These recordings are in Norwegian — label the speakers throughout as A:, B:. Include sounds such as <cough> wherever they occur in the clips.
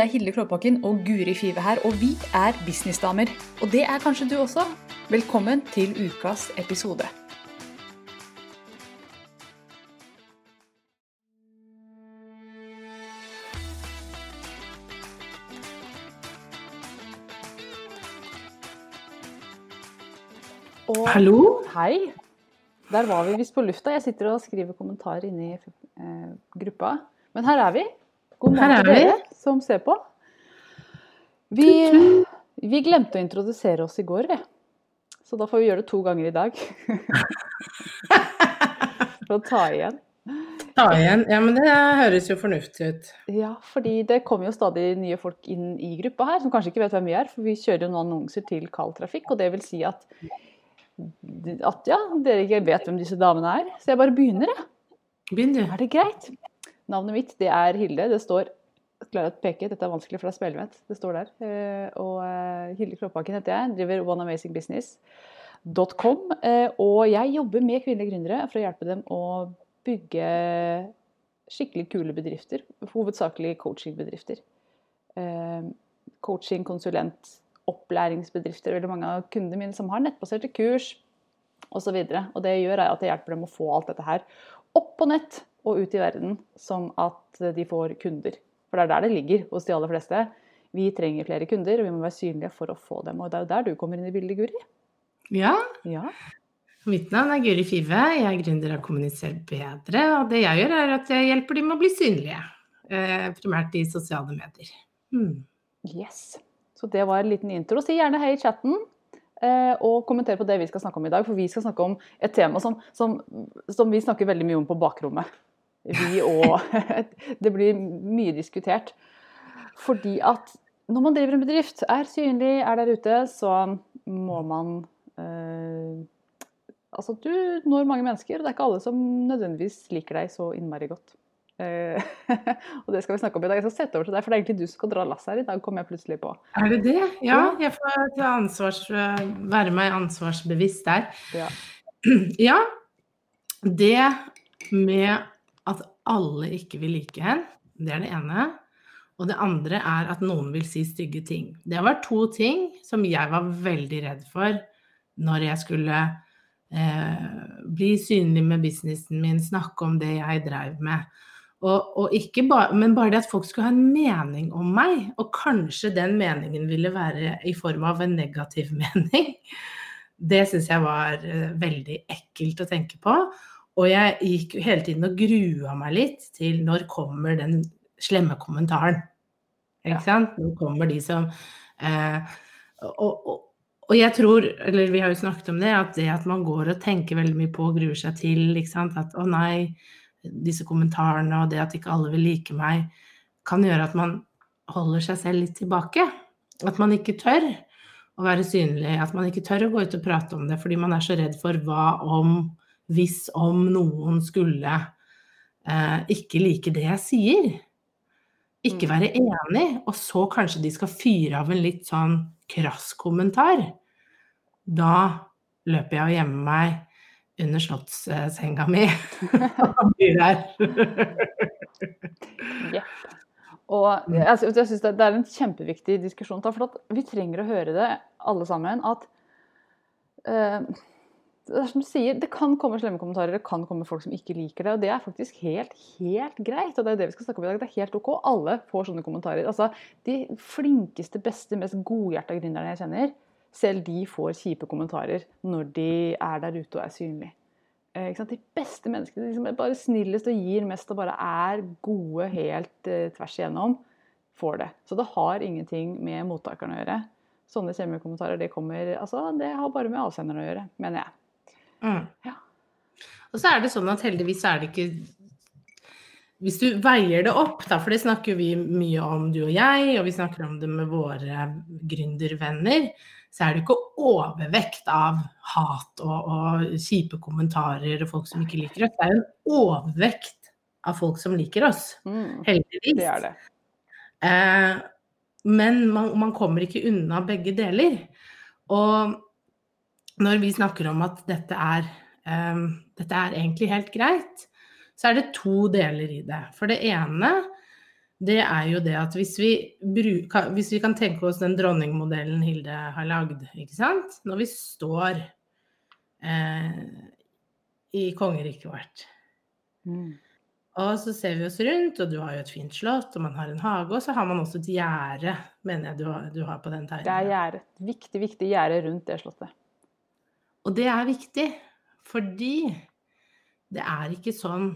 A: Det er Hilde Klåbakken og Guri Five her, og vi er businessdamer. Og det er kanskje du også. Velkommen til ukas episode.
B: Og Hallo?
A: Hei. Der var vi visst på lufta. Jeg sitter og skriver kommentarer inne i eh, gruppa. Men her er vi. God morgen til dere som ser på. Vi, vi, glemte å introdusere oss i går, vi. Så da får vi gjøre det to ganger i dag. <laughs> For å ta igjen.
B: Ta igjen. Ja, men det høres jo fornuftig ut.
A: Ja, fordi det kommer jo stadig nye folk inn i gruppa her, som kanskje ikke vet hvem vi er. For vi kjører jo noen annonser til kald trafikk, og det vil si at at ja, dere ikke vet hvem disse damene er. Så jeg bare begynner, jeg.
B: Begynn du.
A: Er det greit? Navnet mitt det er Hilde. Det står klarer å peke, dette er vanskelig for det er med. Det står der. Eh, og eh, Hilde Klåbakken heter jeg. Driver One Amazing Business.com. Eh, og jeg jobber med kvinnelige gründere for å hjelpe dem å bygge skikkelig kule bedrifter. Hovedsakelig coachingbedrifter. Coaching, konsulent, opplæringsbedrifter, veldig mange av kundene mine som har nettbaserte kurs osv. Og, og det gjør at jeg hjelper dem å få alt dette her opp på nett og ut i verden, sånn at de får kunder. For det er der det ligger hos de aller fleste. Vi trenger flere kunder, og vi må være synlige for å få dem. Og det er jo der du kommer inn i bildet, Guri.
B: Ja. ja. Mitt navn er Guri Five. Jeg er gründer av Kommuniser bedre. Og det jeg gjør, er at jeg hjelper dem med å bli synlige. Eh, primært i sosiale medier.
A: Hmm. Yes. Så det var en liten intro. Si gjerne hei i chatten. Eh, og kommenter på det vi skal snakke om i dag. For vi skal snakke om et tema som, som, som vi snakker veldig mye om på bakrommet. Vi og <laughs> Det blir mye diskutert. Fordi at når man driver en bedrift, er synlig, er der ute, så må man eh, Altså, du når mange mennesker, og det er ikke alle som nødvendigvis liker deg så innmari godt. Eh, <laughs> og det skal vi snakke om i dag. Jeg skal sette over til deg, for det er egentlig du som skal dra lasset her i dag, kom jeg plutselig på.
B: Er det det? Ja, jeg får ansvars, være meg ansvarsbevisst der. Ja. <clears throat> ja. Det med alle ikke vil like en, det er det ene. Og det andre er at noen vil si stygge ting. Det var to ting som jeg var veldig redd for når jeg skulle eh, bli synlig med businessen min, snakke om det jeg dreiv med. Og, og ba, men bare det at folk skulle ha en mening om meg, og kanskje den meningen ville være i form av en negativ <laughs> mening, det syns jeg var uh, veldig ekkelt å tenke på. Og jeg gikk hele tiden og grua meg litt til når kommer den slemme kommentaren. Ikke sant? Nå kommer de som eh, og, og, og, jeg tror, eller vi har jo snakket om det, at det at man går og tenker veldig mye på og gruer seg til, ikke sant? at å nei, disse kommentarene og det at ikke alle vil like meg, kan gjøre at man holder seg selv litt tilbake. At man ikke tør å være synlig, at man ikke tør å gå ut og prate om det fordi man er så redd for hva om, hvis om noen skulle eh, ikke like det jeg sier. Ikke mm. være enig, og så kanskje de skal fyre av en litt sånn krass kommentar. Da løper jeg og gjemmer meg under slottssenga mi. <laughs> Han blir der.
A: ja. Og jeg, jeg synes det, er en kjempeviktig diskusjon. For vi trenger å høre det, alle sammen, at uh, det er som du sier, det kan komme slemme kommentarer, det kan komme folk som ikke liker det. Og det er faktisk helt, helt greit. Og det er det vi skal snakke om i dag. Det er helt OK. Alle får sånne kommentarer. Altså, de flinkeste, beste, mest godhjerta gründerne jeg kjenner, selv de får kjipe kommentarer når de er der ute og er synlige. Eh, de beste menneskene, de som er bare snillest og gir mest og bare er gode helt eh, tvers igjennom, får det. Så det har ingenting med mottakerne å gjøre. Sånne kjemmekommentarer det kommer altså, Det har bare med avsenderen å gjøre, mener jeg.
B: Mm. Ja. Og så er det sånn at heldigvis er det ikke hvis du veier det opp, da, for det snakker vi mye om du og jeg, og vi snakker om det med våre gründervenner, så er det ikke overvekt av hat og, og, kjipe kommentarer og folk som ikke liker oss. Det er en overvekt av folk som liker oss. Mm, heldigvis.
A: Det er det.
B: Eh, men man, man, kommer ikke unna begge deler. Og når vi snakker om at dette er, um, dette er egentlig helt greit, så er det to deler i det. For det ene det er jo det at hvis vi, bruker, hvis vi kan tenke oss den dronningmodellen Hilde har lagd, ikke sant. Når vi står eh, i kongeriket vårt.
A: Mm.
B: Og så ser vi oss rundt, og du har jo et fint slott, og man har en hage, og så har man også et gjerde, mener jeg du har, du har på den tegningen.
A: Det er gjerde. Viktig, viktig gjerde rundt det slottet.
B: Og det er viktig, fordi det er ikke sånn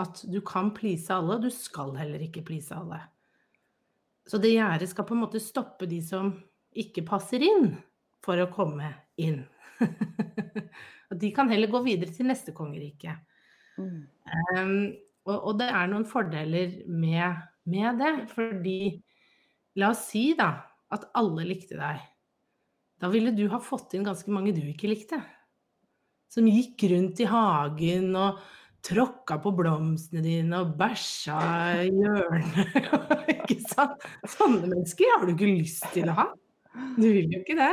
B: at du kan please alle, og du skal heller ikke please alle. Så det gjerdet skal på en måte stoppe de som ikke passer inn, for å komme inn. <laughs> og de kan heller gå videre til neste kongerike.
A: Mm.
B: Um, og, og, det er noen fordeler med, med, det, fordi La oss si da at alle likte deg. Da ville du ha fått inn ganske mange du ikke likte. Som gikk rundt i hagen og tråkka på blomstene dine og bæsja i hjørnet. <laughs> ikke sant? Sånne mennesker har du ikke lyst til å ha. Du vil jo ikke det.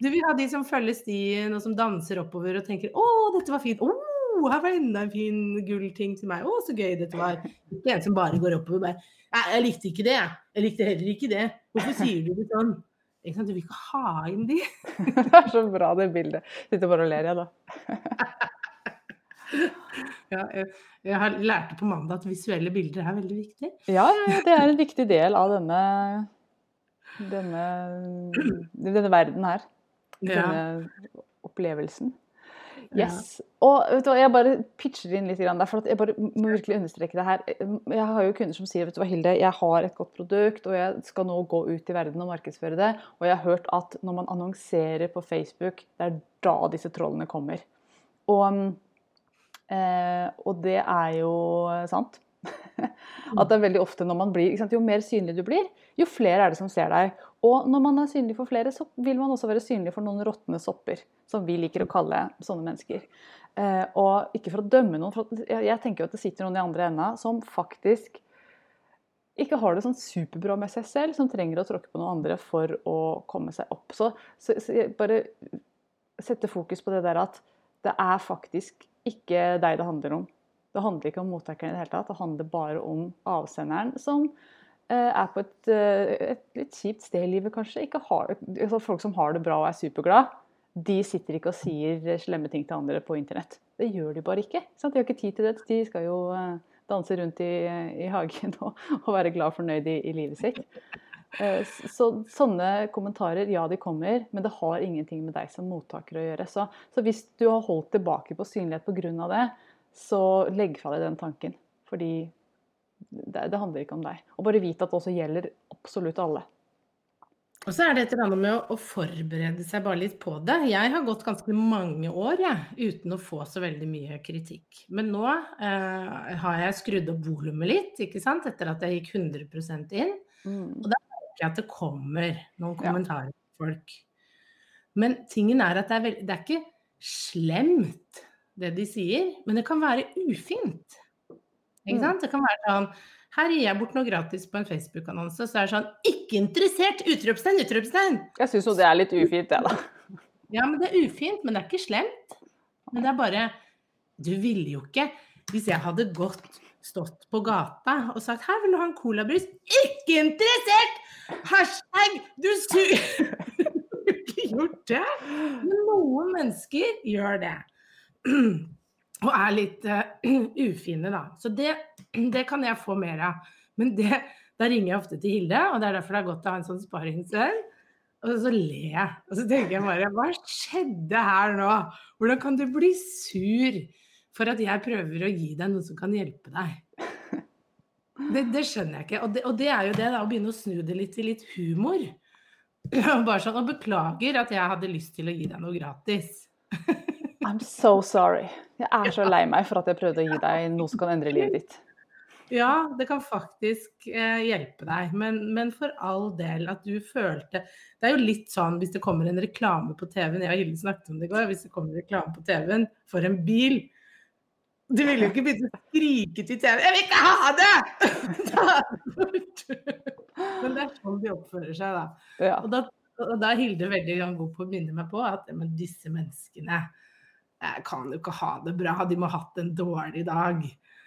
B: Du vil ha de som følger stien og som danser oppover og tenker 'Å, dette var fint'. 'Å, her var enda en fin gullting til meg'. 'Å, så gøy dette var'. Ikke en som bare går oppover og bare 'Jeg likte ikke det, jeg. likte heller ikke det'. Hvorfor sier du det sånn? Du vil ikke ha inn de. <laughs>
A: det er så bra, det bildet. Sitter bare og ler, jeg, da. <laughs>
B: Ja, jeg har lærte på mandag at visuelle bilder er veldig viktig.
A: Ja, det er en viktig del av denne, denne, denne verden her. Denne ja. opplevelsen. Yes. Og vet du, jeg bare pitcher inn litt der, for jeg bare må virkelig understreke det her. Jeg har jo kunder som sier vet du hva, Hilde, jeg har et godt produkt, og jeg skal nå gå ut i verden og markedsføre det. Og jeg har hørt at når man annonserer på Facebook, det er da disse trollene kommer. Og Eh, og det er jo sant. <laughs> At det er veldig ofte når man blir Jo mer synlig du blir, jo flere er det som ser deg. Og når man er synlig for flere, så vil man også være synlig for noen råtne sopper. Som vi liker å kalle sånne mennesker. Eh, og ikke for å dømme noen, for jeg, tenker jo at det sitter noen i andre enda som faktisk ikke har det sånn superbra med seg selv, som trenger å tråkke på noen andre for å komme seg opp. Så, så, så bare sette fokus på det der at det er faktisk ikke deg det handler om. Det handler ikke om mottakeren i det hele tatt, det handler bare om avsenderen som er på et, eh, et, litt kjipt sted i livet, kanskje. Har, altså folk som har det bra og er superglad, de sitter ikke og sier slemme ting til andre på internett. Det gjør de bare ikke. De har ikke tid til det. De skal jo eh, danse rundt i, i hagen og, og, være glad og fornøyd i, i livet sitt. Så sånne kommentarer, ja de kommer, men det har ingenting med deg som mottaker å gjøre. Så, så hvis du har holdt tilbake på synlighet pga. det, så legg fra deg den tanken. Fordi det, det, handler ikke om deg. Og bare vite at det også gjelder absolutt alle.
B: Og så er det et eller annet med å, å, forberede seg bare litt på det. Jeg har gått ganske mange år ja, uten å få så veldig mye kritikk. Men nå eh, har jeg skrudd opp volumet litt, ikke sant? etter at jeg gikk 100 inn. Mm. Og det merker jeg at det kommer noen kommentarer fra folk. Men tingen er at det er, veld... det er ikke slemt, det de sier, men det kan være ufint. Ikke mm. sant? Det kan være sånn Her gir jeg bort noe gratis på en Facebook-annonse, så er det sånn Ikke interessert! Utropstegn, utropstegn!
A: Jeg syns jo det er litt ufint, det, da. <laughs>
B: Ja, men det er ufint, men det er ikke slemt. Men det er bare Du ville jo ikke Hvis jeg hadde gått stått på gata og sagt 'Her vil du ha en colabrus'. Ikke interessert! Hashtag du suger <laughs> ikke gjort det. Men noen mennesker gjør det. <clears throat> Og er litt uh, <clears throat> ufine, da. Så det, <clears throat> det, kan jeg få mer av. Men det, da ringer jeg ofte til Hilde, og det er derfor det er godt å ha en sånn sparingsvenn. Og så ler jeg. Og så tenker jeg bare Hva skjedde her nå? Hvordan kan du bli sur for at jeg prøver å gi deg noe som kan hjelpe deg? Det, det skjønner jeg ikke. Og det, og det, er jo det, da, å begynne å snu det litt til litt humor. <clears throat> Bare sånn, Og beklager at jeg hadde lyst til å gi deg noe gratis. <laughs>
A: I'm so sorry. Jeg er så lei meg for at jeg prøvde å gi deg noe som kan endre livet ditt.
B: Ja, det kan faktisk eh, hjelpe deg, men, men, for all del at du følte Det er jo litt sånn hvis det kommer en reklame på TV-en, jeg og Hilde snakket om det i går, hvis det kommer en reklame på TV-en for en bil, du ville jo ikke begynne å skrike til TV 'Jeg vil ikke ha det!' <laughs> Men det er sånn de oppfører seg, da. Ja. Og da, og da er Hilde veldig god på å minne meg på at men disse menneskene kan jo ikke ha det bra, de må ha hatt en dårlig dag.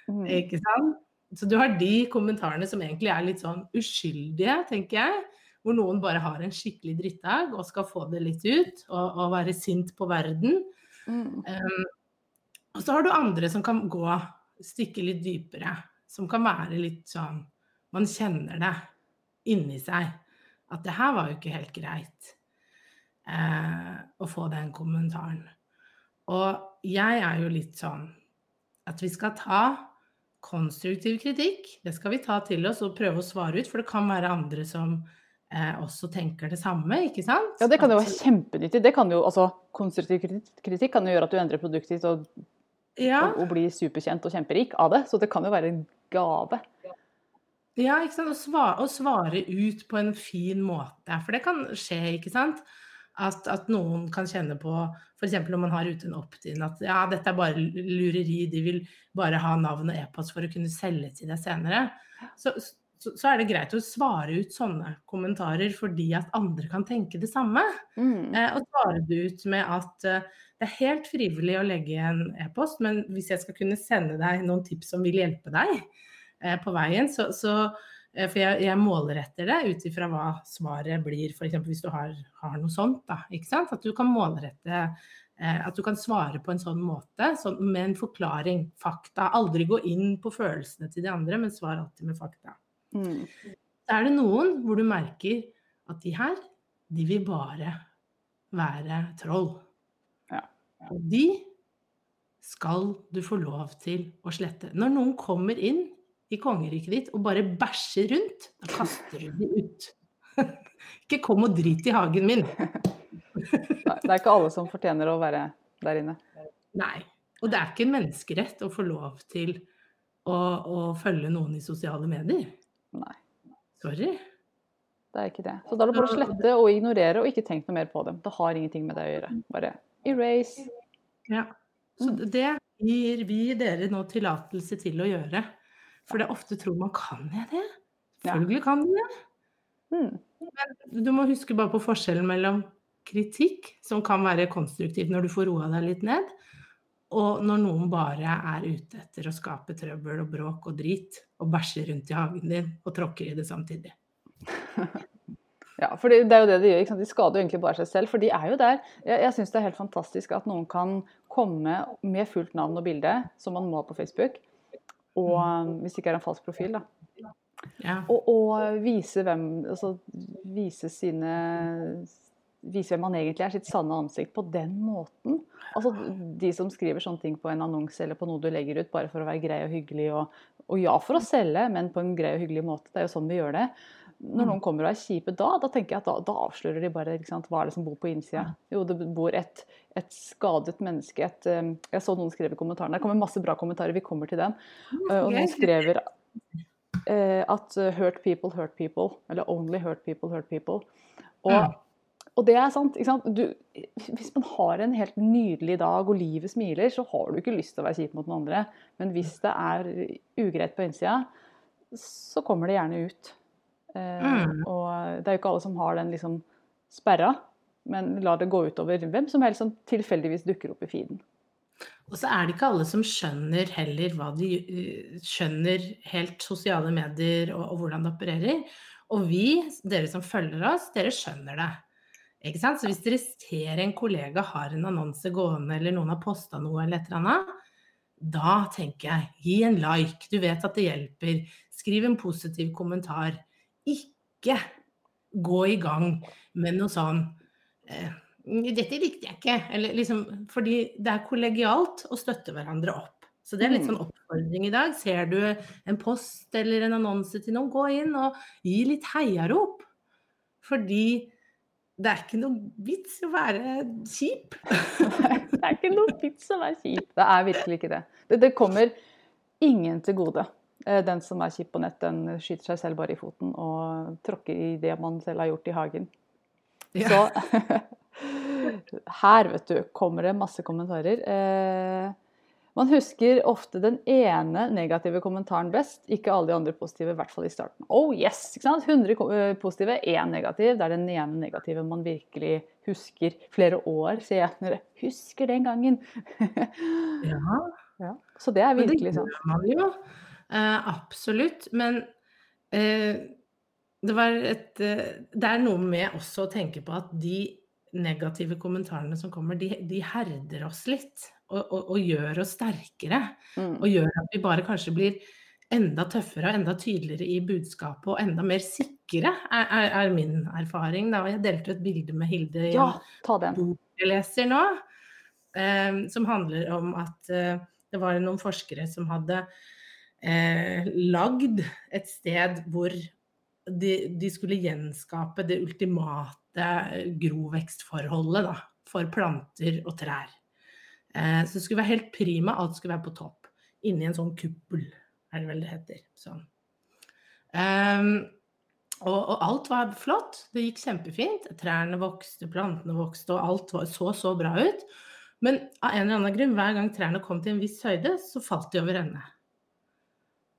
B: Mm. Ikke sant? så du har de kommentarene som egentlig er litt sånn uskyldige, tenker jeg. Hvor noen bare har en skikkelig drittdag og skal få det litt ut og, og være sint på verden. Mm. Um, og så har du andre som kan gå stikke litt dypere. Som kan være litt sånn Man kjenner det inni seg. At det her var jo ikke helt greit uh, å få den kommentaren. Og jeg er jo litt sånn at vi skal ta konstruktiv kritikk. Det skal vi ta til oss og prøve å svare ut, for det kan være andre som eh, også tenker det samme, ikke sant?
A: Ja, det kan jo være kjempenyttig. Det kan jo, altså, konstruktiv kritikk kan jo gjøre at du endrer produktet ditt og, ja. og, og blir superkjent og kjemperik av det. Så det kan jo være en gave.
B: Ja, ikke sant. Å svare, å svare ut på en fin måte. For det kan skje, ikke sant. At, at, noen kan kjenne på, f.eks. når man har ute en opt-in, at ja, dette er bare lureri, de vil bare ha navn og e-post for å kunne selge til deg senere. Så, så, så, er det greit å svare ut sånne kommentarer fordi at andre kan tenke det samme. Mm. Eh, og svare det ut med at eh, det er helt frivillig å legge en e-post, men hvis jeg skal kunne sende deg noen tips som vil hjelpe deg eh, på veien, så, så for jeg, jeg målretter det ut ifra hva svaret blir, f.eks. hvis du har, har, noe sånt. Da, ikke sant? At du kan målrette eh, At du kan svare på en sånn måte sånn, med en forklaring, fakta. Aldri gå inn på følelsene til de andre, men svar alltid med fakta. Mm. Så er det noen hvor du merker at de her, de vil bare være troll. Ja. Og de skal du få lov til å slette. Når noen kommer inn i kongeriket ditt og bare bæsjer rundt, da kaster du dem ut. <laughs> ikke kom og drit i hagen min. <laughs>
A: Nei, det er ikke alle som fortjener å være der inne.
B: Nei. Og det er ikke en menneskerett å få lov til å, å følge noen i sosiale medier.
A: Nei.
B: Sorry.
A: Det er ikke det. Så da er det bare å slette og ignorere og ikke tenk noe mer på dem. Det har ingenting med det å gjøre. Bare erase.
B: Ja. Så det gir vi dere nå tillatelse til å gjøre. For det er ofte tror man kan jeg det? Selvfølgelig kan du det. Mm. Men du må huske bare på forskjellen mellom kritikk, som kan være konstruktivt når du får roa deg litt ned, og når noen bare er ute etter å skape trøbbel og bråk og drit, og bæsjer rundt i hagen din og tråkker i det samtidig. <laughs>
A: Ja, for det er jo det de gjør. De skader jo egentlig bare seg selv. For de er jo der. Jeg, jeg syns det er helt fantastisk at noen kan komme med fullt navn og bilde, som man må på Facebook, og mm. um, hvis det ikke er en falsk profil, da. Ja. Og, og, vise hvem Altså vise sine Vise hvem man egentlig er, sitt sanne ansikt, på den måten. Altså De som skriver sånne ting på en annonse eller på noe du legger ut bare for å være grei og hyggelig, og, og ja for å selge, men på en grei og hyggelig måte. Det er jo sånn vi gjør det når noen kommer og er kjipe da, da tenker jeg at da, da avslører de bare sant, hva er det som bor på innsida. Jo, det bor et, et skadet menneske et, um, Jeg så noen skrev i kommentarene. Det kommer masse bra kommentarer, vi kommer til den. Uh, og noen skrev uh, at 'hurt people, hurt people'. Eller 'only hurt people, hurt people'. Og, og det er sant. sant? Du, hvis man har en helt nydelig dag og livet smiler, så har du ikke lyst til å være kjip mot noen andre. Men hvis det er ugreit på innsida, så kommer det gjerne ut. Eh, mm. Og det er jo ikke alle som har den liksom sperra, men lar det gå utover hvem som helst som tilfeldigvis dukker opp i feeden.
B: Og så er det ikke alle som skjønner heller hva de eh, skjønner helt sosiale medier og, og hvordan det opererer. Og vi, dere som følger oss, dere skjønner det. Ikke sant? Så hvis dere ser en kollega har en annonse gående, eller noen har posta noe eller et eller annet, da tenker jeg gi en like. Du vet at det hjelper. Skriv en positiv kommentar ikke gå i gang med noe sånn eh, 'Dette likte jeg ikke.' Eller liksom, fordi det er kollegialt å støtte hverandre opp. Så det er litt mm. sånn oppfordring i dag. Ser du en post eller en annonse til noen, gå inn og gi litt heiarop. Fordi det er ikke noe vits å være kjip. <laughs>
A: det er ikke noe vits å være kjip. Det er virkelig ikke det. Det, det kommer ingen til gode. Eh, den som er kjip på nett, den skyter seg selv bare i foten og tråkker i det man selv har gjort i hagen. Ja. Så <laughs> her, vet du, kommer det masse kommentarer. Eh, man husker ofte den ene negative kommentaren best, ikke alle de andre positive, i hvert fall i starten. Oh yes! ikke sant? 100 eh, positive, én negativ. Det er den ene negative man virkelig husker flere år senere. Husker den gangen! <laughs>
B: ja.
A: ja. Så det er virkelig sånn.
B: Det gjør man jo. Eh, absolutt. Men uh, det var et uh, Det er noe med også å tenke på at de negative kommentarene som kommer, de, de herder oss litt. Og, og, og, gjør oss sterkere. Mm. Og gjør at vi bare kanskje blir enda tøffere og enda tydeligere i budskapet og enda mer sikre, er, er, er min erfaring. Da. Jeg delte et bilde med Hilde i
A: ja, en
B: bok jeg leser nå, som handler om at det var noen forskere som hadde eh, lagd et sted hvor de, de, skulle gjenskape det ultimate grovvekstforholdet da, for planter og trær. Eh, så det skulle være helt prima, alt skulle være på topp. Inni en sånn kuppel, er det vel det heter. Sånn. Um, og, og, alt var flott. Det gikk kjempefint. Trærne vokste, plantene vokste, og alt var, så så bra ut. Men av en eller annen grunn, hver gang trærne kom til en viss høyde, så falt de over ende.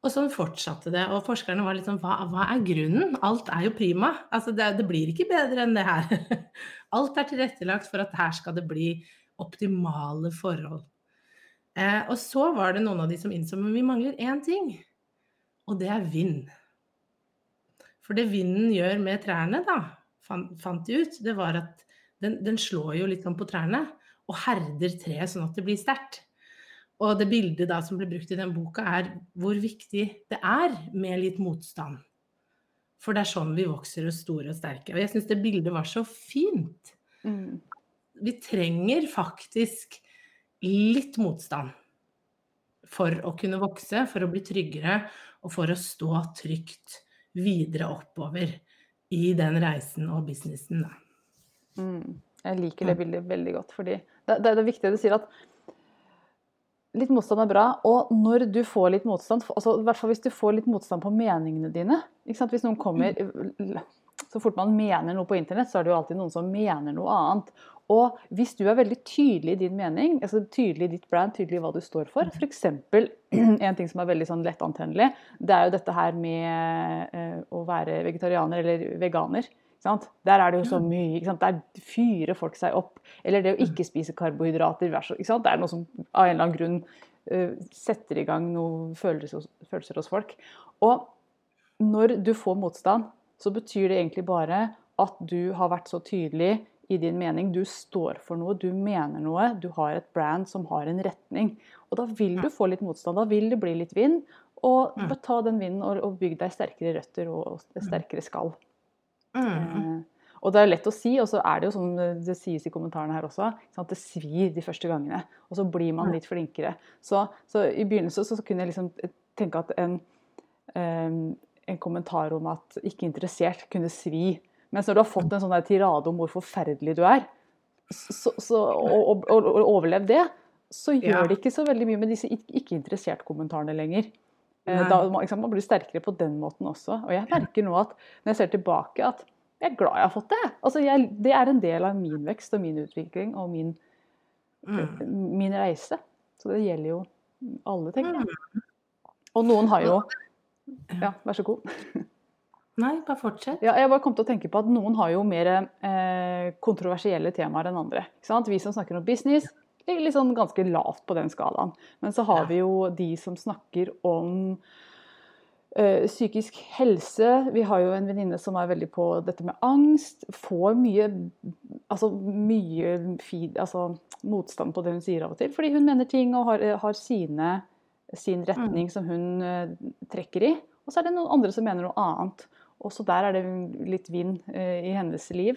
B: Og sånn fortsatte det. Og forskerne var litt sånn hva, hva er grunnen? Alt er jo prima. Altså det, det, blir ikke bedre enn det her. <laughs> Alt er tilrettelagt for at her skal det bli optimale forhold. Eh, og så var det noen av de som innså men vi mangler én ting, og det er vind. For det vinden gjør med trærne, da, fant, de ut, det var at den, den slår jo litt sånn på trærne og herder treet sånn at det blir sterkt. Og det bildet da som ble brukt i den boka, er hvor viktig det er med litt motstand. For det er sånn vi vokser oss store og sterke. Og jeg syns det bildet var så fint. Mm. Vi trenger faktisk litt motstand for å kunne vokse, for å bli tryggere og for å stå trygt videre oppover i den reisen og businessen.
A: Mm. Jeg liker det bildet veldig godt, fordi det, det, det er viktig du sier at litt motstand er bra. Og når du får litt motstand, altså i hvert fall hvis du får litt motstand på meningene dine Hvis noen kommer Så fort man mener noe på internett, så er det jo alltid noen som mener noe annet. Og hvis du er veldig tydelig i din mening, altså tydelig i ditt brand, tydelig i hva du står for, f.eks. <clears throat> en ting som er veldig sånn lettantennelig, det er jo dette her med uh, å være vegetarianer eller veganer. Der er det jo så mye. Der fyrer folk seg opp. Eller det å ikke spise karbohydrater. Det er noe som av en eller annen grunn uh, setter i gang noen følelser, følelser, hos folk. Og når du får motstand, så betyr det egentlig bare at du har vært så tydelig i din mening. Du står for noe, du mener noe. Du har et brand som har en retning. Og da vil du få litt motstand. Da vil det bli litt vind. Og ta den vinden og, og bygg deg sterkere røtter og, og sterkere skall. Mm. Eh, og det er lett å si, og så er det jo som det sies i kommentarene her også, at det svir de første gangene. Og så blir man litt flinkere. Så, så i begynnelsen så, kunne jeg liksom tenke at en, en kommentar om at 'ikke interessert' kunne svi. Mens når du har fått en sånn tirade om hvor forferdelig du er, så, så, og, og, og, overlevd det, så gjør ja. det ikke så veldig mye med disse ikke interessert-kommentarene lenger. Eh, da, liksom, man blir sterkere på den måten også. Og jeg merker nå at når jeg ser tilbake, at jeg er glad jeg har fått det. Altså, jeg, det er en del av min vekst og min utvikling og min, mm. min reise. Så det gjelder jo alle, tenker jeg. Mm. Og noen har jo Ja, vær så god.
B: Nei, bare fortsett.
A: Ja, jeg bare kom til å tenke på at Noen har jo mer eh, kontroversielle temaer enn andre. Vi som snakker om business, ligger liksom ganske lavt på den skalaen. Men så har vi jo de som snakker om uh, psykisk helse. Vi har jo en venninne som er veldig på dette med angst. Får mye, altså mye feed, altså motstand på det hun sier av og til. Fordi hun mener ting og har, har sine, sin retning mm. som hun uh, trekker i. Og så er det noen andre som mener noe annet. Også der er det litt vind i hennes liv.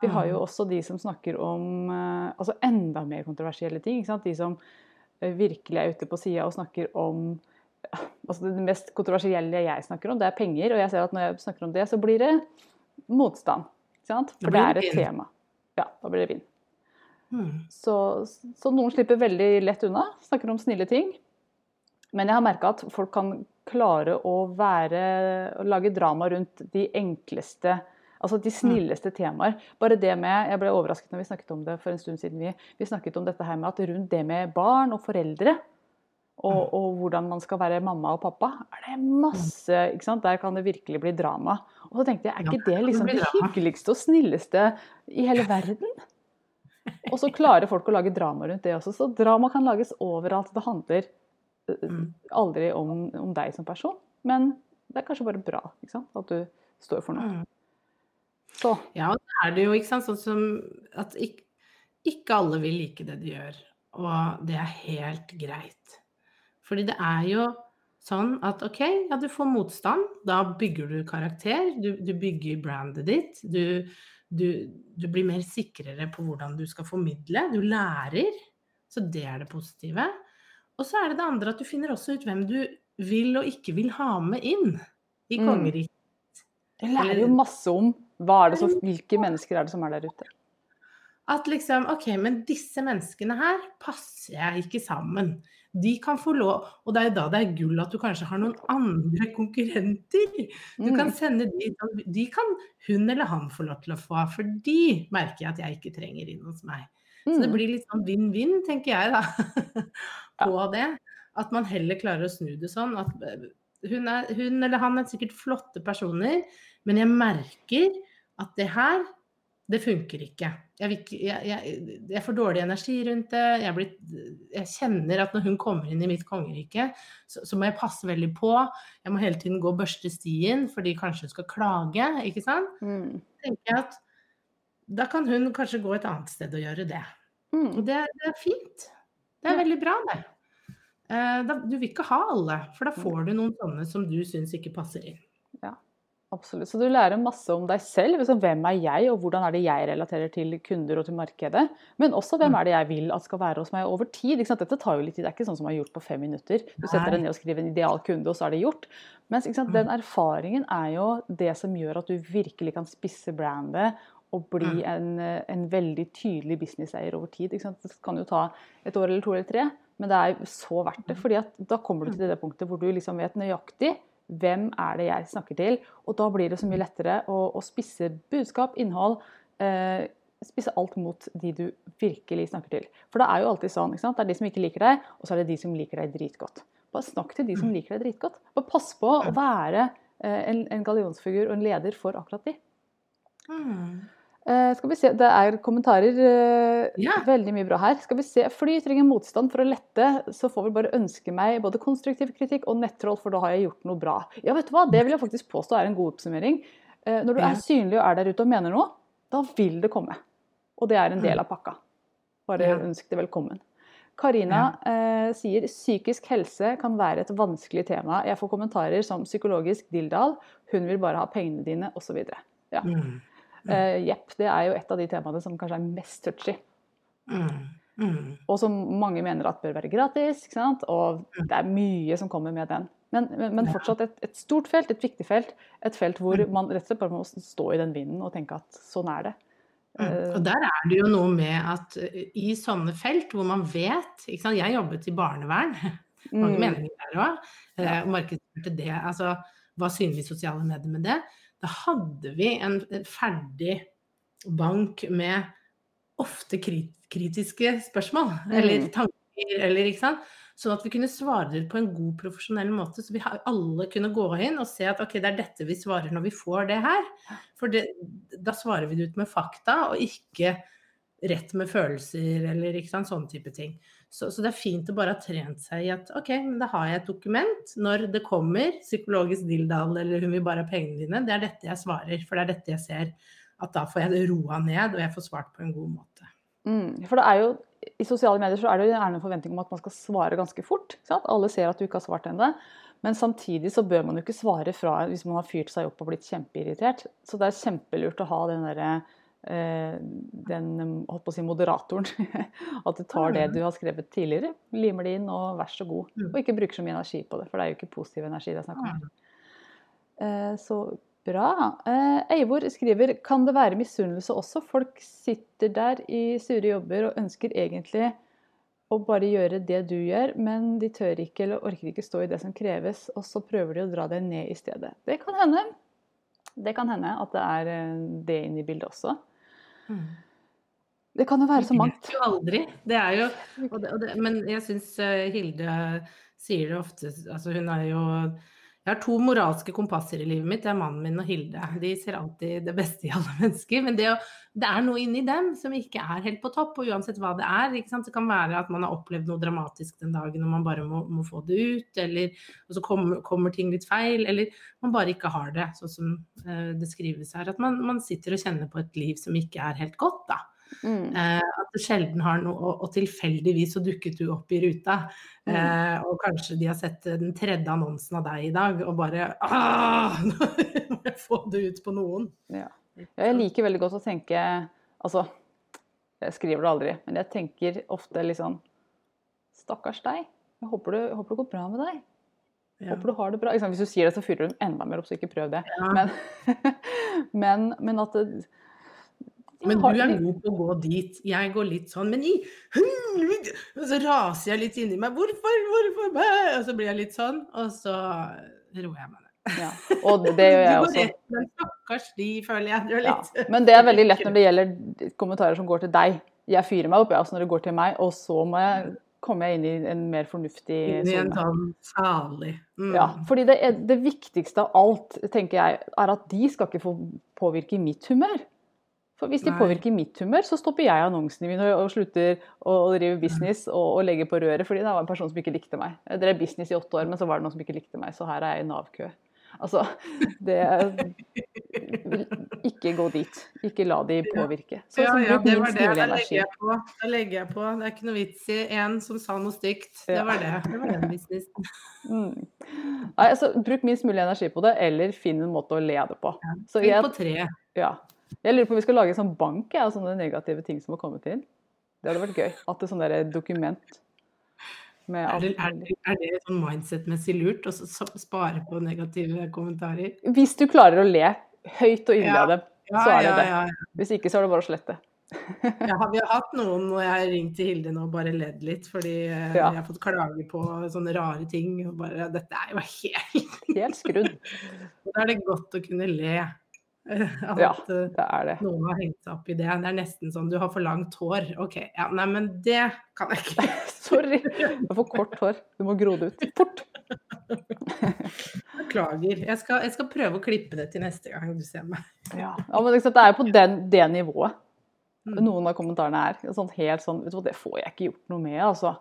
A: Vi har jo mm. også de som snakker om eh, altså enda mer kontroversielle ting. De som eh, virkelig er ute på sida og snakker om <laughs> altså Det mest kontroversielle jeg snakker om, det er penger. Og jeg ser at når jeg snakker om det, så blir det motstand. For det er et tema. Ja, da blir det vind. Hmm. Så, så, noen slipper veldig lett unna. Snakker om snille ting. Men jeg har merka at folk kan klare å være, å lage drama rundt de enkleste Altså de mm. snilleste temaer. Bare det med Jeg ble overrasket når vi snakket om det for en stund siden. Vi, vi snakket om dette her med at rundt det med barn og foreldre, og, mm. og, hvordan man skal være mamma og pappa, er det masse ikke sant? Der kan det virkelig bli drama. Og så tenkte jeg, er ikke det liksom det hyggeligste og snilleste i hele verden? Og så klarer folk å lage drama rundt det også. Så drama kan lages overalt. Det handler mm. aldri om, om, deg som person, men det er kanskje bare bra at du står for noe.
B: Så. Ja, og det er det jo, ikke sant, sånn som at ikke, ikke alle vil like det de gjør, og det er helt greit. Fordi det er jo sånn at OK, ja, du får motstand, da bygger du karakter, du, du bygger brandet ditt, du, du, du, blir mer sikrere på hvordan du skal formidle, du lærer. Så det er det positive. Og så er det det andre at du finner også ut hvem du vil og ikke vil ha med inn i mm. kongeriket. Mm.
A: Jeg lærer jo masse om så, hvilke mennesker er det som er der ute.
B: At liksom OK, men disse menneskene her passer jeg ikke sammen. De kan få lov Og det er jo da det er gull at du kanskje har noen andre konkurrenter. Du kan mm. sende de De kan hun eller han få lov til å få, for de merker jeg at jeg ikke trenger inn hos meg. Så det mm. blir litt sånn vinn-vinn, tenker jeg da, <laughs> på det. At man heller klarer å snu det sånn at eh, hun, er, hun eller han er sikkert flotte personer, men jeg merker at det her, det funker ikke. Jeg, jeg, jeg, jeg får dårlig energi rundt det. Jeg, blir, jeg, kjenner at når hun kommer inn i mitt kongerike, så, så, må jeg passe veldig på. Jeg må hele tiden gå og børste stien fordi kanskje hun skal klage, ikke sant. Mm. tenker jeg at da kan hun kanskje gå et annet sted og gjøre det. Mm. Og det, det, er fint. Det er veldig bra, det. Eh, da, du vil ikke ha alle, for da får du noen sånne som du syns ikke passer inn.
A: Absolutt. Så du lærer masse om deg selv. Liksom, hvem er jeg, og hvordan er det jeg relaterer til kunder og til markedet. Men også hvem mm. er det jeg vil at skal være hos meg over tid. Dette tar jo litt tid. Det er ikke sånn som er gjort på fem minutter. Du setter deg ned og skriver en ideal kunde, og så er det gjort. Mens mm. den erfaringen er jo det som gjør at du virkelig kan spisse brandet og bli mm. en, en veldig tydelig businesseier over tid. Det kan jo ta et år eller to eller tre, men det er så verdt det. fordi da kommer du til det punktet hvor du liksom vet nøyaktig hvem er det jeg snakker til? Og da blir det så mye lettere å, å spisse budskap, innhold. Eh, spisse alt mot de du virkelig snakker til. For det er jo alltid sånn. Det er de som ikke liker deg, og så er det de som liker deg dritgodt. Bare snakk til de som liker deg dritgodt. Bare pass på å være eh, en, en gallionsfigur og en leder for akkurat de. Mm. Uh, skal vi se, Det er kommentarer. Uh, ja. Veldig mye bra her. Skal vi se, Fly trenger motstand for å lette, så får vi bare ønske meg både konstruktiv kritikk og nettroll, for da har jeg gjort noe bra. Ja, vet du hva? Det vil jeg faktisk påstå er en god oppsummering. Uh, når du ja. er synlig og er der ute og mener noe, da vil det komme. Og det er en del av pakka. Bare ja. ønsk det velkommen. Karina sier psykisk helse kan være et vanskelig tema. Jeg får kommentarer som psykologisk dilldall, hun vil bare ha pengene dine, osv. Ja. Mm. Uh, Jepp, det er jo et av de temaene som kanskje er mest touchy. Mm. Mm. Og som mange mener at bør være gratis. Og det er mye som kommer med den. Men, men, fortsatt et, et, stort felt, et viktig felt. Et felt hvor mm. man rett og slett bare må stå i den vinden og tenke at sånn er det.
B: Mm. Eh, og der er det jo noe med at eh, i sånne felt hvor man vet Jeg jobbet i barnevern, mange mm. meninger der òg, og markedsførte det. Altså var synlig i sosiale medier med det. Da hadde vi en ferdig bank med ofte kritiske spørsmål, eller mm. tanker, eller ikke sant. Sånn at vi kunne svare det på en god, profesjonell måte. Så vi alle kunne gå inn og se at ok, det er dette vi svarer når vi får det her. For det, da svarer vi det ut med fakta, og ikke rett med følelser eller ikke sant, sånne type ting. Så, så, det er fint å bare ha trent seg i at ok, men da har jeg et dokument. Når det kommer psykologisk dilldall eller hun vil bare ha pengene dine, det er dette jeg svarer. For det er dette jeg ser at da får jeg roa ned, og jeg får svart på en god måte.
A: Mm, for det er jo i sosiale medier så er det jo en forventning om at man skal svare ganske fort. Alle ser at du ikke har svart ennå. Men samtidig så bør man jo ikke svare fra hvis man har fyrt seg opp og blitt kjempeirritert. Så det er kjempelurt å ha den derre den holdt på å si, moderatoren. <laughs> At du tar det du har skrevet tidligere, limer det inn og vær så god. Mm. Og ikke bruker så mye energi på det, for det er jo ikke positiv energi det er snakk om. Eh, så bra. Eh, Eivor skriver kan det være misunnelse også? Folk sitter der i sure jobber og ønsker egentlig å bare gjøre det du gjør, men de tør ikke eller orker ikke stå i det som kreves, og så prøver de å dra deg ned i stedet. Det kan hende. Det kan hende at det er det inne i bildet også. Det kan jo være så mangt.
B: Det vet jo aldri. Det er jo, og det, og det, men jeg syns uh, Hilde sier det ofte altså Hun er jo Jeg har to moralske kompasser i livet mitt. Det er mannen min og Hilde. De ser alltid det beste i alle <laughs> mennesker. Men det, det er noe inni dem som ikke er helt på topp. Og uansett hva det er. Det kan være at man har opplevd noe dramatisk den dagen og man bare må, må få det ut. Eller så kommer, kommer, ting litt feil. Eller man bare ikke har det, sånn som uh, det skrives her. At man, man, sitter og kjenner på et liv som ikke er helt godt, da. Mm. Uh, at det sjelden har noe Og, og tilfeldigvis så dukket du opp i ruta. Mm. Eh, og kanskje de har sett den tredje annonsen av deg i dag og bare <laughs> Nå må jeg få det ut på noen.
A: Ja. Jeg liker veldig godt å tenke Altså, jeg skriver det aldri, men jeg tenker ofte liksom Stakkars deg. Jeg håper, du, håper det går bra med deg. Ja. Håper du har det bra. Hvis du sier det, så fyrer du enda mer opp, så ikke prøv det. Ja. Men, <laughs> men, men, at det,
B: men du er god på å gå dit. Jeg går litt sånn Men i Og så raser jeg litt inni meg. Hvorfor, hvorfor? Og så blir jeg litt sånn, og så roer jeg meg ned.
A: Ja, og det gjør <laughs> jeg også.
B: Men stakkars de, føler jeg. Ja,
A: men det er veldig lett <laughs> når det gjelder kommentarer som går til deg. Jeg fyrer meg opp ja, når det går til meg, og så må jeg komme inn i en mer fornuftig
B: Inn i en sånn salig
A: mm. Ja, fordi det, er, det viktigste av alt, tenker jeg, er at de skal ikke få påvirke mitt humør. For hvis de Nei. påvirker mitt humør, så stopper jeg annonsene mine og, og slutter å, drive business og, og legge på røret, fordi det var en person som ikke likte meg. Jeg drev business i åtte år, men så var det noen som ikke likte meg, så her er jeg i Nav-kø. Altså, det Ikke gå dit. Ikke la de påvirke.
B: Så, ja, ja, det var det. Da legger, jeg på. da legger jeg på. Det er ikke noe vits i en som sa noe stygt. Det var det. Det var den businessen. <laughs>
A: Mm. Nei, altså, bruk minst mulig energi på det, eller finn en måte å le det på.
B: Så jeg, på tre.
A: Ja. Jeg lurer på om vi skal lage en sånn bank av sånne negative ting som har kommet inn. Det hadde vært gøy. At det er sånn dokument
B: er det, er, det, er det sånn mindset-messig lurt å spare på negative kommentarer?
A: Hvis du klarer å le høyt og inderlig av dem, ja, så er det ja, det. Hvis ikke, så er det bare å slette. <laughs>
B: ja, vi har hatt noen når jeg har ringt til Hilde nå og bare ledd litt, fordi eh, jeg har fått klage på sånne rare ting. Og bare, dette er jo helt
A: Helt skrudd. <laughs>
B: da er det godt å kunne le. <laughs>
A: At ja, eh, det er det.
B: noen har hengt seg opp i det. Det er nesten sånn du har for langt hår. OK, ja, nei, men det kan jeg ikke. <laughs>
A: Sorry. Du har for kort hår. Du må gro det ut fort. <laughs>
B: Beklager. Jeg skal, jeg skal, prøve å klippe det til neste gang du ser meg.
A: Ja, ja men det er jo på den, det nivået mm. noen av kommentarene er. Sånn helt sånn, vet du hva, Det får jeg ikke gjort noe med, altså.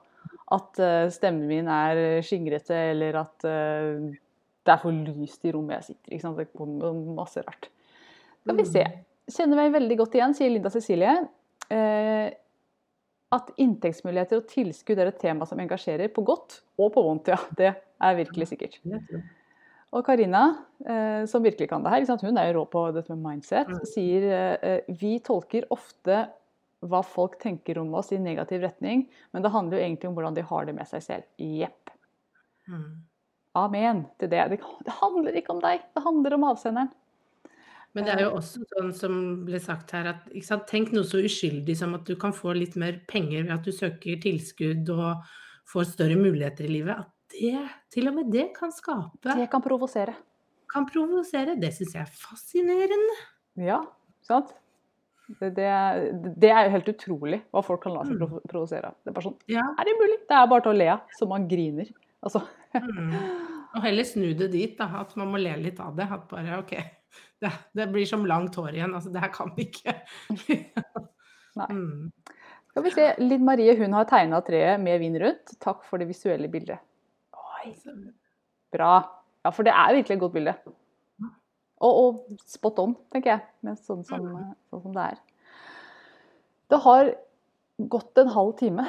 A: At uh, stemmen min er skingrete, eller at uh, det er for lyst i rommet jeg sitter. Det kommer masse rart. Skal vi se. Mm. Kjenner meg veldig godt igjen, sier Linda Cecilie. Eh, at inntektsmuligheter og tilskudd er et tema som engasjerer på godt og på vondt. Ja, det er virkelig sikkert. Og Karina, eh, som virkelig kan det her, hun er jo rå på dette med mindset, mm. sier eh, vi tolker ofte hva folk tenker om oss i negativ retning, men det handler jo egentlig om hvordan de har det med seg selv. Jepp. Mm. Amen til det. Det handler ikke om deg, det handler om avsenderen.
B: Men det er jo også sånn som ble sagt her, at sant, tenk noe så uskyldig som at du kan få litt mer penger ved at du søker tilskudd og får større muligheter i livet. At det, til og med det kan skape
A: Det kan provosere.
B: Kan provosere. Det syns jeg er fascinerende.
A: Ja, sant. Det, det, det, er jo helt utrolig hva folk kan la seg mm. provosere av. Det er bare sånn ja. Er det mulig? Det er bare til å le av, så man griner. Altså.
B: Mm. Og heller snu det dit, da. At man må le litt av det. At bare OK, det, det, blir som langt hår igjen. Altså, det her kan vi ikke. <laughs>
A: Nei. Mm. Skal vi se. Linn Marie hun har tegna treet med vind rundt. Takk for det visuelle bildet. Oi. Bra. Ja, for det er virkelig et godt bilde. Og, og spot on, tenker jeg. med sånn som, mm. sånn som det er. Det har gått en halv time.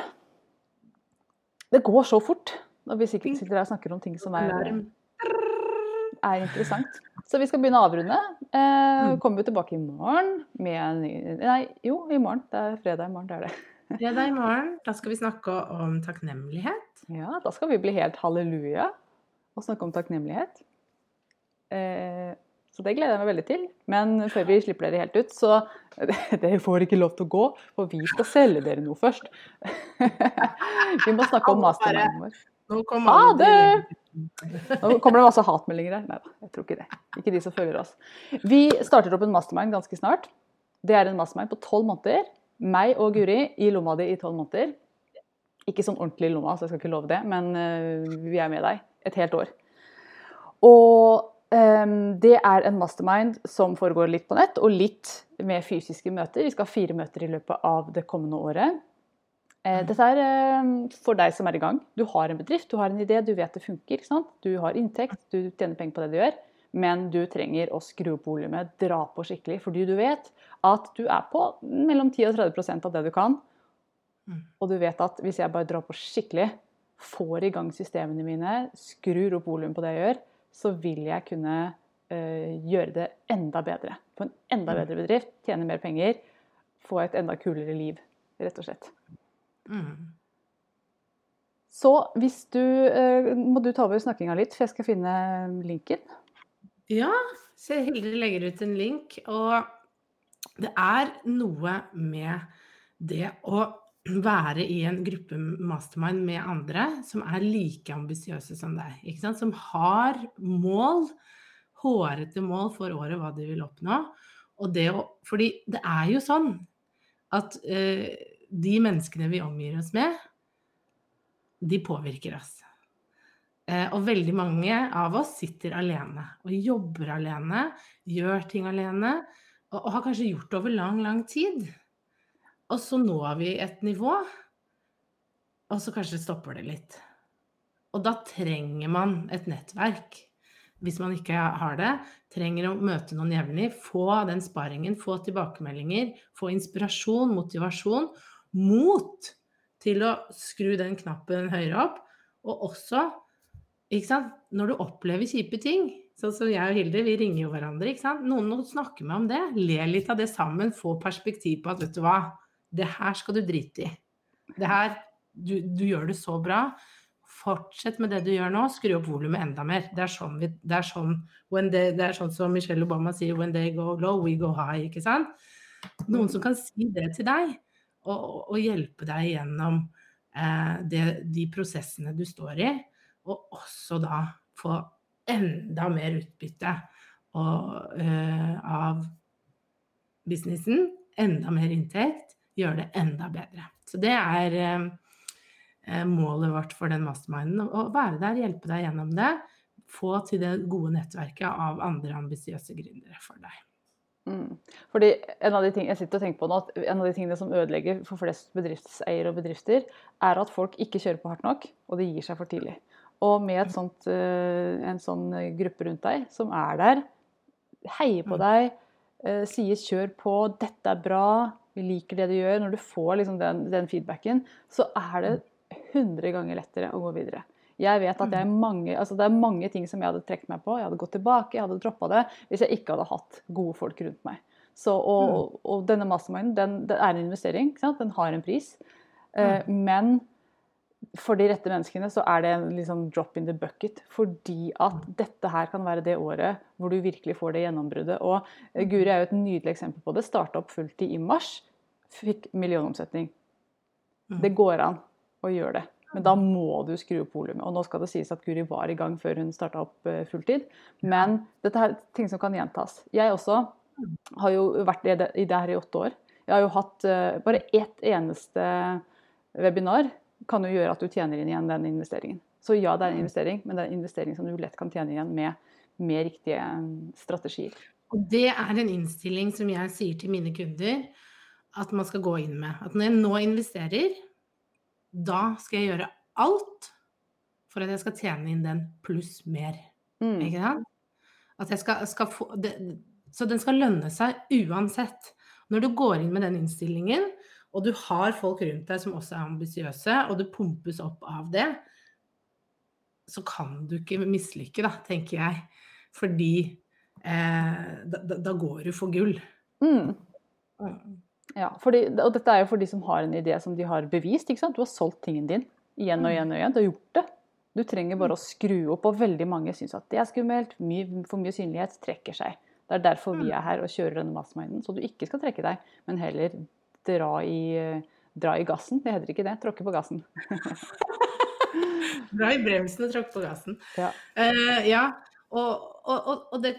A: Det går så fort når vi sikkert sitter her og snakker om ting som er er interessant. Så vi skal begynne å avrunde. Eh, mm. kommer vi tilbake i morgen med en ny Nei, jo, i morgen. Det er fredag i morgen, det er det.
B: Fredag i morgen. Da skal vi snakke om takknemlighet.
A: Ja, da skal vi bli helt halleluja og snakke om takknemlighet. Eh, så det gleder jeg meg veldig til. Men før vi slipper dere helt ut, så <laughs> Dere får ikke lov til å gå, for vi skal selge dere noe først. <laughs> vi må snakke om masterminden vår. Ha det! <laughs> Nå kommer det masse hatmeldinger her. Nei da, jeg tror ikke det. Ikke de som følger oss. Vi starter opp en mastermind ganske snart. Det er en mastermind på tolv måneder. Meg og Guri i lomma di i tolv måneder. Ikke sånn ordentlig i lomma, så jeg skal ikke love det, men uh, vi er med deg et helt år. Og um, det er en mastermind som foregår litt på nett, og litt med fysiske møter. Vi skal ha fire møter i løpet av det kommende året. Eh, dette er eh, for deg som er i gang. Du har en bedrift, du har en idé, du vet det funker. Du har inntekt, du tjener penger på det du gjør. Men du trenger å skru opp volumet, dra på skikkelig. Fordi du vet at du er på mellom 10 og 30% av det du kan. Mm. Og du vet at hvis jeg bare drar på skikkelig, får i gang systemene mine, skrur opp volumet på det jeg gjør, så vil jeg kunne uh, gjøre det enda bedre. Få en enda mm. bedre bedrift, tjene mer penger, få et enda kulere liv, rett og slett. Så hvis du uh, Må du ta over snakkinga litt, for jeg skal finne linken.
B: Ja, så Hilde legger ut en link. Og det er noe med det å være i en gruppe mastermind med andre som er like ambisiøse som deg. Ikke sant? Som har mål, hårete mål for året, hva de vil oppnå. Og det å, fordi det er jo sånn at uh, de menneskene vi omgir oss med, de påvirker oss. Eh, og veldig mange av oss sitter alene og jobber alene, gjør ting alene, og, har kanskje gjort det over lang, lang tid. Og så når vi et nivå, og så kanskje stopper det litt. Og da trenger man et nettverk. Hvis man ikke har det, trenger å møte noen jevnlig, få den sparingen, få tilbakemeldinger, få inspirasjon, motivasjon, mot til å skru den knappen høyere opp. Og også, når du opplever kjipe ting, sånn som jeg og Hilde, vi ringer jo hverandre. Noen må snakke med om det. Le litt av det sammen, få perspektiv på at vet du hva, det her skal du drite i. Det her, du, du gjør det så bra. Fortsett med det du gjør nå, skru opp volumet enda mer. Det er sånn, vi, det er sånn, they, det er sånn som Michelle Obama sier 'when they go low, we go high'. ikke sant? Noen som kan si det til deg og, og hjelpe deg gjennom eh, det, de prosessene du står i, og også da få enda mer utbytte og, eh, av businessen, enda mer inntekt, gjøre det enda bedre. Så det er eh, eh, målet vårt for den masterminden. Å være der, hjelpe deg gjennom det. Få til det gode nettverket av andre ambisiøse gründere for deg.
A: Mm. Fordi en av de ting, jeg sitter og tenker på nå, at en av de tingene som ødelegger for flest bedriftseiere og bedrifter, er at folk ikke kjører på hardt nok, og det gir seg for tidlig. Og med sånt, eh, en sånn gruppe rundt deg som er der, heier på mm. deg, eh, sier 'kjør på, dette er bra', vi liker det du gjør, når du får liksom den, den feedbacken, så er det 100 ganger lettere å gå videre. Jeg vet at jeg mange, altså det er mange ting som jeg hadde trukket meg på. Jeg hadde gått tilbake, jeg hadde droppa det hvis jeg ikke hadde hatt gode folk rundt meg. Så, og, mm. og, denne masterminden den, den, er en investering. Den har en pris. Uh, men for de rette menneskene så er det en liksom drop in the bucket. Fordi at dette her kan være det året hvor du virkelig får det gjennombruddet. Og uh, Guri er jo et nydelig eksempel på det. Starta opp fulltid i mars. Fikk millionomsetning. Det går an å gjøre det. Men da må du skru opp volumet. Og nå skal det sies at Guri var i gang før hun starta opp eh, fulltid. Men dette er ting som kan gjentas. Jeg også har jo vært i det, her i åtte år. Jeg har jo hatt uh, bare ett eneste webinar kan jo gjøre at du tjener inn igjen den investeringen. Så ja, det er en investering, men det er en investering som du lett kan tjene igjen med, med riktige eh, strategier.
B: Og det er en innstilling som jeg sier til mine kunder at man skal gå inn med. At når jeg nå investerer, da skal jeg gjøre alt for at jeg skal tjene inn den pluss mer. Mm. Ikke sant? At jeg skal, skal få det, Så den skal lønne seg uansett. Når du går inn med den innstillingen, og du har folk rundt deg som også er ambisiøse, og du pumpes opp av det, så kan du ikke mislykke, da, tenker jeg. Fordi eh, da, da, går du for gull. Mm.
A: Mm. Ja, fordi, og dette er jo for de som har en idé som de har bevist. ikke sant? Du har solgt tingen din igjen og igjen og igjen. Du har gjort det. Du trenger bare å skru opp, og veldig mange syns at det er skummelt. Mye, for mye synlighet trekker seg. Det er derfor vi er her og kjører denne masterminden. Så du ikke skal trekke deg, men heller dra i, dra i gassen. Det heter ikke det. Tråkke på gassen. <laughs>
B: dra i bremsen og tråkke på gassen. Ja. Uh, ja. Og, og, og, og det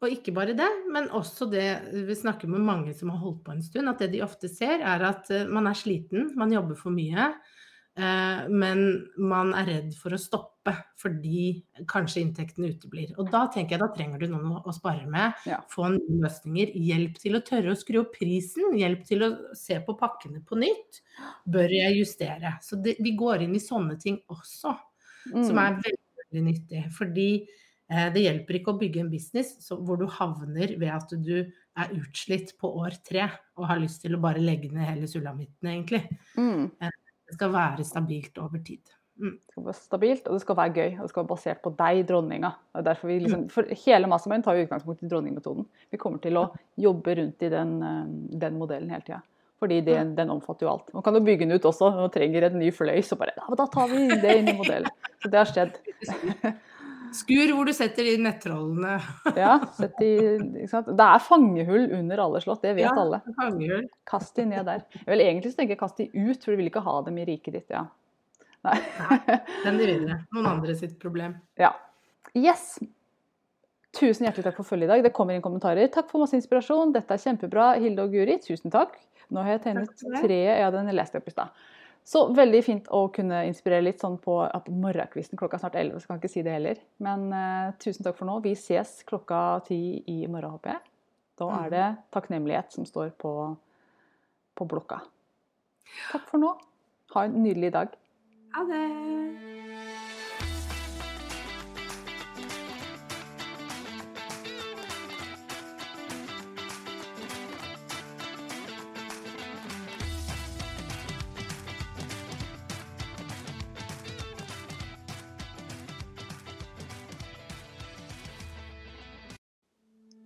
B: og ikke bare det, men også det vi snakker med mange som har holdt på en stund, at det de ofte ser, er at eh, man er sliten, man jobber for mye. Eh, men man er redd for å stoppe fordi kanskje inntektene uteblir. Og da tenker jeg da trenger du noen å spare med.
A: Ja.
B: Få nye løsninger. Hjelp til å tørre å skru opp prisen. Hjelp til å se på pakkene på nytt. Bør jeg justere? Så det, vi går inn i sånne ting også, som
A: Mm.
B: er veldig, veldig nyttig. Fordi det hjelper ikke å bygge en business hvor du havner ved at du er utslitt på år tre og har lyst til å bare legge ned hele sulamitten, egentlig.
A: Mm.
B: Det skal være stabilt over tid. Mm.
A: Det skal være stabilt, og det skal være gøy. Og det skal være basert på deg, dronninga. Vi liksom, for hele Mastermind tar jo utgangspunkt i dronningmetoden. Vi kommer til å jobbe rundt i den, eh, den modellen hele tida. Fordi det, den omfatter jo alt. Man kan jo bygge den ut også. Når man trenger en ny fløy, så bare Da tar vi det inn i modellen. Så det har skjedd. <laughs>
B: Skur hvor du setter de nettrollene.
A: Ja, sett i? Det er fangehull under alle slott, det vet
B: Ja.
A: alle.
B: Fangehull.
A: Kast de ned der. Jeg vil egentlig tenke kast de ut, for du vil ikke ha dem i riket ditt. ja. Nei.
B: Den <laughs> de vinner. Noen andre sitt problem.
A: Ja. Yes. Tusen hjertelig takk for følget i dag. Det kommer inn kommentarer. Takk for masse inspirasjon. Dette er kjempebra. Hilde og Guri, tusen takk. Nå har jeg tegnet treet. Ja, den leste jeg opp i stad. Så veldig fint å kunne inspirere litt sånn på at morgenkvisten klokka er snart 11, så kan jeg ikke si det heller. Men uh, tusen takk for nå. Vi ses klokka ti i morgen, håper jeg. Da
B: Mm.
A: er det takknemlighet som står på, på blokka. Takk for nå. Ha en nydelig dag.
B: Ha det!